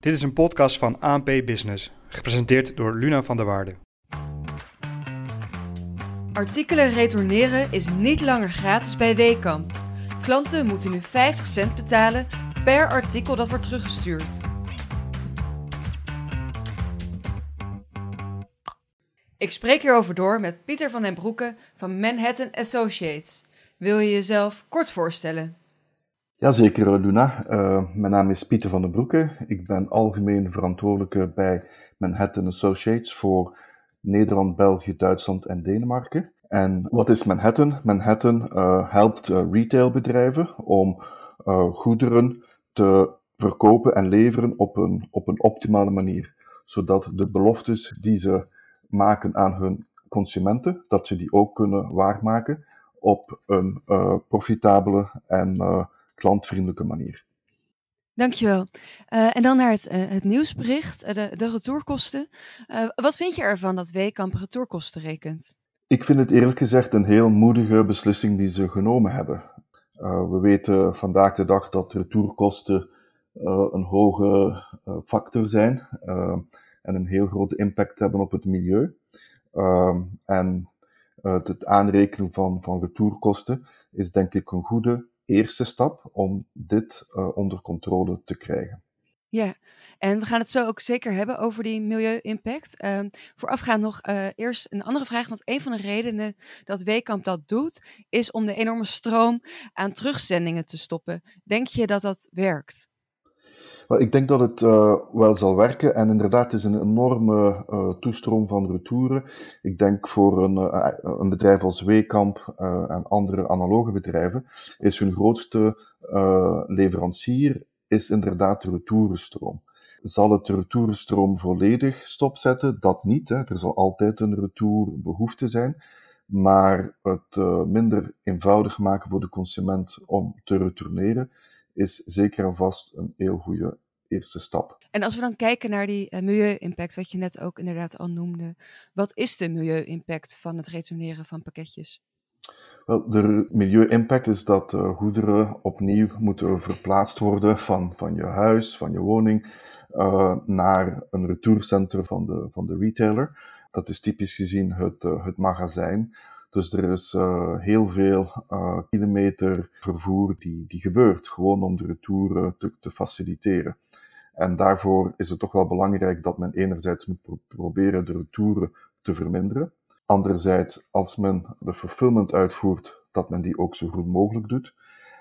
Dit is een podcast van ANP Business, gepresenteerd door Luna van der Waarde. Artikelen retourneren is niet langer gratis bij Weekamp. Klanten moeten nu 50 cent betalen per artikel dat wordt teruggestuurd. Ik spreek hierover door met Pieter van den Broeke van Manhattan Associates. Wil je jezelf kort voorstellen? Jazeker, Luna. Uh, mijn naam is Pieter van den Broeke. Ik ben algemeen verantwoordelijke bij Manhattan Associates voor Nederland, België, Duitsland en Denemarken. En wat is Manhattan? Manhattan uh, helpt retailbedrijven om goederen te verkopen en leveren op een, op een optimale manier. Zodat de beloftes die ze maken aan hun consumenten, dat ze die ook kunnen waarmaken op een profitabele en klantvriendelijke manier. Dankjewel. Uh, en dan naar het, uh, het nieuwsbericht, uh, de, de retourkosten. wat vind je ervan dat Weekamp retourkosten rekent? Ik vind het eerlijk gezegd een heel moedige beslissing die ze genomen hebben. we weten vandaag de dag dat retourkosten een hoge factor zijn en een heel grote impact hebben op het milieu. en het aanrekenen van, van retourkosten is denk ik een goede eerste stap om dit uh, onder controle te krijgen. Ja, en we gaan het zo ook zeker hebben over die milieu-impact. Uh, voorafgaand nog uh, eerst een andere vraag, want een van de redenen dat Weekamp dat doet, is om de enorme stroom aan terugzendingen te stoppen. Denk je dat dat werkt? Ik denk dat het uh, wel zal werken en inderdaad het is een enorme uh, toestroom van retouren. Ik denk voor een, uh, een bedrijf als Weekamp en andere analoge bedrijven is hun grootste leverancier is inderdaad de retourenstroom. Zal het de retourenstroom volledig stopzetten? Dat niet. Hè. Er zal altijd een retourbehoefte zijn. Maar het minder eenvoudig maken voor de consument om te retourneren, is zeker en vast een heel goede eerste stap. En als we dan kijken naar die uh, milieu-impact, wat je net ook inderdaad al noemde, wat is de milieu-impact van het retourneren van pakketjes? Wel, de milieu-impact is dat uh, goederen opnieuw moeten verplaatst worden van, van je huis, van je woning, uh, naar een retourcentrum van de, van de retailer. Dat is typisch gezien het, het magazijn. Dus er is uh, heel veel uh, kilometer vervoer die, die gebeurt, gewoon om de retour te, te faciliteren. En daarvoor is het toch wel belangrijk dat men enerzijds moet proberen de retouren te verminderen. Anderzijds, als men de fulfillment uitvoert, dat men die ook zo goed mogelijk doet.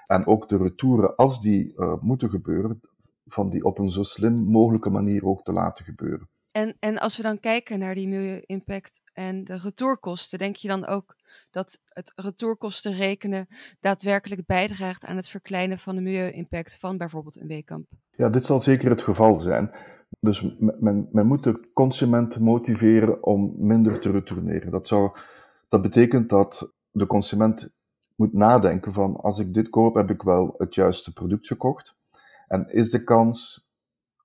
En ook de retouren, als die uh, moeten gebeuren, van die op een zo slim mogelijke manier ook te laten gebeuren. En, en als we dan kijken naar die milieu-impact en de retourkosten, denk je dan ook dat het retourkosten rekenen daadwerkelijk bijdraagt aan het verkleinen van de milieu-impact van bijvoorbeeld een weekamp? Ja, dit zal zeker het geval zijn. Dus men, men moet de consument motiveren om minder te retourneren. Dat, zou, dat betekent dat de consument moet nadenken van als ik dit koop, heb ik wel het juiste product gekocht. En is de kans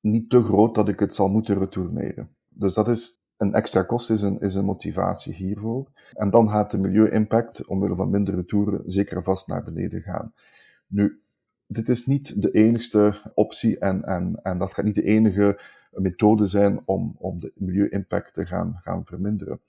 niet te groot dat ik het zal moeten retourneren. Dus dat is een extra kost, is een, is een motivatie hiervoor. En dan gaat de milieu-impact, omwille van minder retouren, zeker vast naar beneden gaan. Nu, dit is niet de enigste optie en, en, en dat gaat niet de enige methode zijn om, om de milieu-impact te gaan, gaan verminderen.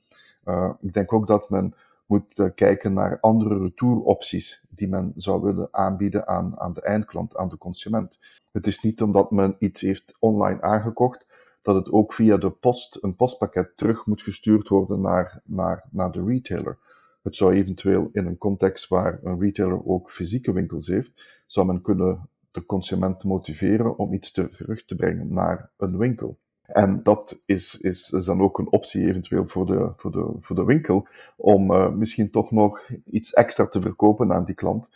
Uh, ik denk ook dat men moet uh, kijken naar andere retouropties die men zou willen aanbieden aan, aan de eindklant, aan de consument. Het is niet omdat men iets heeft online aangekocht, dat het ook via de post, een postpakket terug moet gestuurd worden naar, naar, naar de retailer. Het zou eventueel in een context waar een retailer ook fysieke winkels heeft, zou men kunnen de consument motiveren om iets terug te brengen naar een winkel. En dat is, is, is dan ook een optie eventueel voor de, voor de, voor de winkel om uh, misschien toch nog iets extra te verkopen aan die klant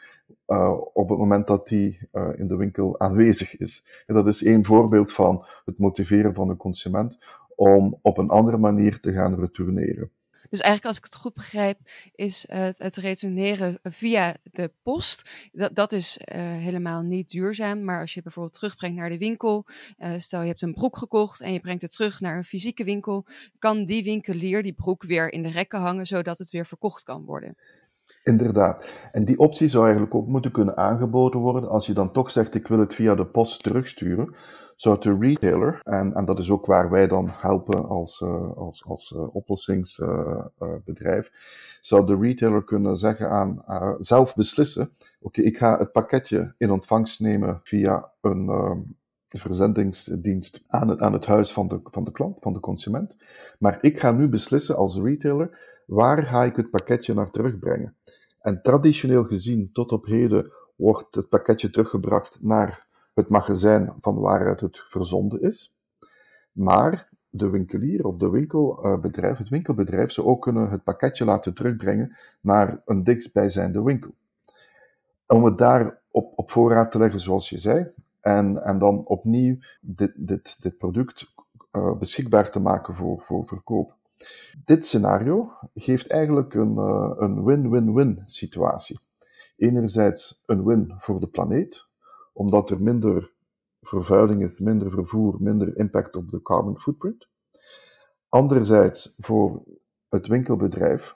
uh, op het moment dat die uh, in de winkel aanwezig is. En dat is één voorbeeld van het motiveren van de consument om op een andere manier te gaan retourneren. Dus eigenlijk, als ik het goed begrijp, is het, het retourneren via de post. Dat, dat is uh, helemaal niet duurzaam. Maar als je bijvoorbeeld terugbrengt naar de winkel. Uh, stel je hebt een broek gekocht en je brengt het terug naar een fysieke winkel. Kan die winkelier die broek weer in de rekken hangen, zodat het weer verkocht kan worden? Inderdaad. En die optie zou eigenlijk ook moeten kunnen aangeboden worden als je dan toch zegt ik wil het via de post terugsturen. Zou de retailer, en, en dat is ook waar wij dan helpen als, uh, als, als uh, oplossingsbedrijf, uh, zou de retailer kunnen zeggen aan zelf beslissen, oké, ik ga het pakketje in ontvangst nemen via een verzendingsdienst aan het, aan het huis van de, van de klant, van de consument, maar ik ga nu beslissen als retailer, waar ga ik het pakketje naar terugbrengen? En traditioneel gezien, tot op heden, wordt het pakketje teruggebracht naar het magazijn van waaruit het verzonden is. Maar de winkelier of de winkelbedrijf, het winkelbedrijf, zou ook kunnen het pakketje laten terugbrengen naar een dichtstbijzijnde winkel. Om het daar op, op voorraad te leggen, zoals je zei, en, en dan opnieuw dit, dit, dit product uh, beschikbaar te maken voor, voor verkoop. Dit scenario geeft eigenlijk een, uh, een win-win-win situatie. Enerzijds een win voor de planeet, omdat er minder vervuiling is, minder vervoer, minder impact op de carbon footprint. Anderzijds voor het winkelbedrijf,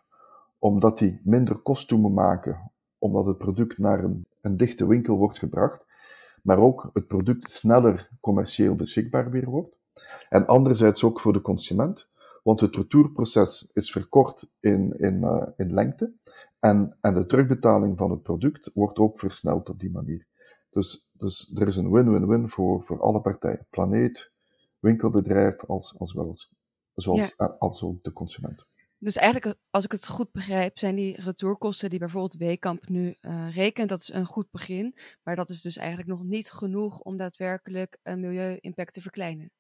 omdat die minder kosten moet maken, omdat het product naar een, een dichte winkel wordt gebracht, maar ook het product sneller commercieel beschikbaar weer wordt. En anderzijds ook voor de consument, want het retourproces is verkort in, in, uh, in lengte en, en de terugbetaling van het product wordt ook versneld op die manier. Dus, dus er is een win-win-win voor, voor alle partijen. Planeet, winkelbedrijf, als, als wel als, zoals, ja. als ook de consument. Dus eigenlijk, als ik het goed begrijp, zijn die retourkosten die bijvoorbeeld Weekamp nu uh, rekent, dat is een goed begin. Maar dat is dus eigenlijk nog niet genoeg om daadwerkelijk een milieu-impact te verkleinen.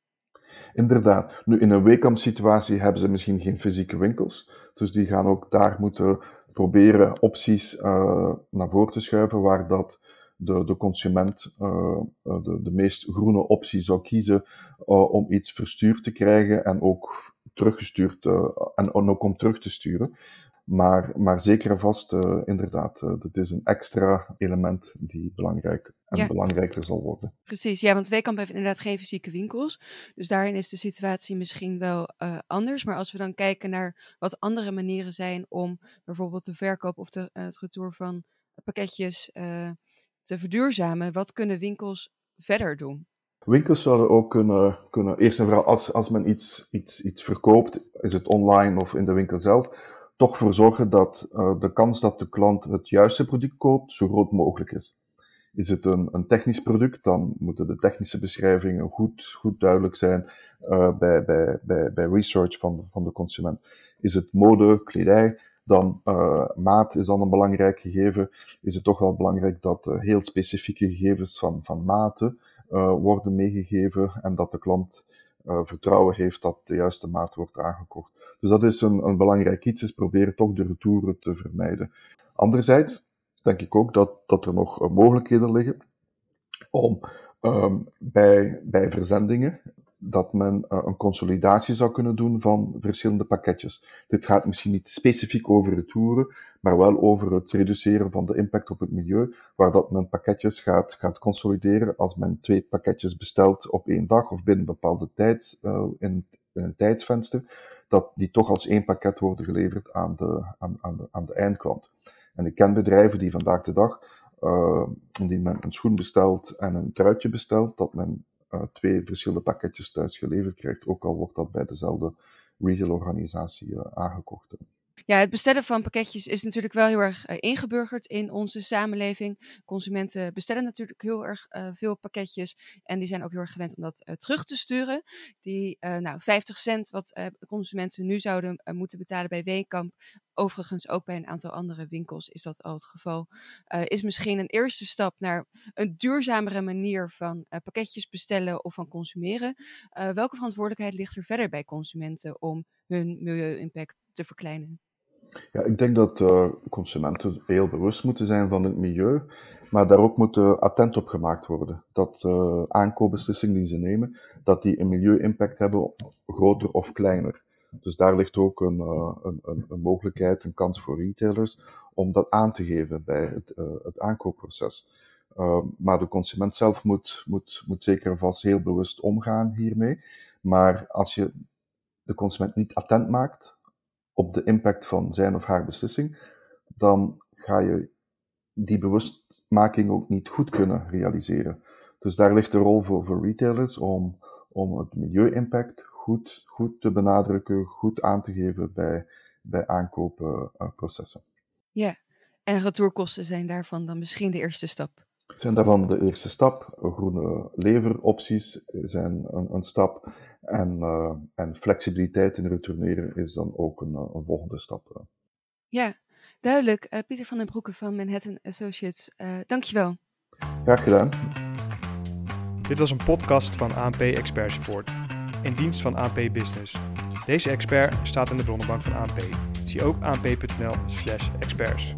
Inderdaad. Nu, in een Weekamp-situatie hebben ze misschien geen fysieke winkels. Dus die gaan ook daar moeten proberen opties uh, naar voren te schuiven waar dat de, de consument uh, de, de meest groene optie zou kiezen om iets verstuurd te krijgen en ook teruggestuurd en, en, ook om terug te sturen. Maar, maar zeker en vast, inderdaad, dit is een extra element die belangrijk en ja. belangrijker zal worden. Precies, ja, want Weekamp heeft inderdaad geen fysieke winkels. Dus daarin is de situatie misschien wel anders. Maar als we dan kijken naar wat andere manieren zijn om bijvoorbeeld de verkoop of de, het retour van pakketjes te verduurzamen, wat kunnen winkels verder doen? Winkels zouden ook kunnen, kunnen eerst en vooral als, als men iets, iets, iets verkoopt, is het online of in de winkel zelf, toch voor zorgen dat uh, de kans dat de klant het juiste product koopt zo groot mogelijk is. Is het een, een technisch product, dan moeten de technische beschrijvingen goed, goed duidelijk zijn uh, bij, bij, bij, research van, van de consument. Is het mode, kledij, dan uh, maat is dan een belangrijk gegeven. Is het toch wel belangrijk dat heel specifieke gegevens van, van maten worden meegegeven en dat de klant vertrouwen heeft dat de juiste maat wordt aangekocht. Dus dat is een, een belangrijk iets, is proberen toch de retouren te vermijden. Anderzijds denk ik ook dat, dat er nog mogelijkheden liggen om um, bij, bij verzendingen dat men uh, een consolidatie zou kunnen doen van verschillende pakketjes. Dit gaat misschien niet specifiek over retouren, maar wel over het reduceren van de impact op het milieu, waar dat men pakketjes gaat, gaat consolideren als men twee pakketjes bestelt op één dag of binnen een bepaalde tijd, in, in, een tijdsvenster, dat die toch als één pakket worden geleverd aan de, aan, aan de, aan de eindklant. En ik ken bedrijven die vandaag de dag, uh, indien men een schoen bestelt en een truitje bestelt, dat men uh, twee verschillende pakketjes thuis geleverd krijgt, ook al wordt dat bij dezelfde retailorganisatie uh, aangekocht. Ja, het bestellen van pakketjes is natuurlijk wel heel erg uh, ingeburgerd in onze samenleving. Consumenten bestellen natuurlijk heel erg uh, veel pakketjes en die zijn ook heel erg gewend om dat uh, terug te sturen. Die nou, 50 cent wat consumenten nu zouden moeten betalen bij Weekamp, overigens ook bij een aantal andere winkels is dat al het geval, is misschien een eerste stap naar een duurzamere manier van pakketjes bestellen of van consumeren. welke verantwoordelijkheid ligt er verder bij consumenten om hun milieu-impact te verkleinen? Ja, ik denk dat uh, consumenten heel bewust moeten zijn van het milieu, maar daar ook moeten attent op gemaakt worden. Dat uh, aankoopbeslissingen die ze nemen, dat die een milieu-impact hebben, groter of kleiner. Dus daar ligt ook een, uh, een, een, mogelijkheid, een kans voor retailers om dat aan te geven bij het, het aankoopproces. maar de consument zelf moet, moet, moet zeker en vast heel bewust omgaan hiermee. Maar als je de consument niet attent maakt op de impact van zijn of haar beslissing, dan ga je die bewustmaking ook niet goed kunnen realiseren. Dus daar ligt de rol voor, voor retailers om, om het milieu-impact goed, goed te benadrukken, goed aan te geven bij, bij aankoopprocessen. Ja, en retourkosten zijn daarvan dan misschien de eerste stap. Zijn daarvan de eerste stap. Groene leveropties zijn een, een stap. En, uh, en flexibiliteit in retourneren is dan ook een, een volgende stap. Ja, duidelijk. Uh, Pieter van den Broeke van Manhattan Associates, uh, dankjewel. Graag gedaan. Dit was een podcast van ANP Expert Support, in dienst van ANP Business. Deze expert staat in de bronnenbank van ANP. Zie ook anp.nl/experts.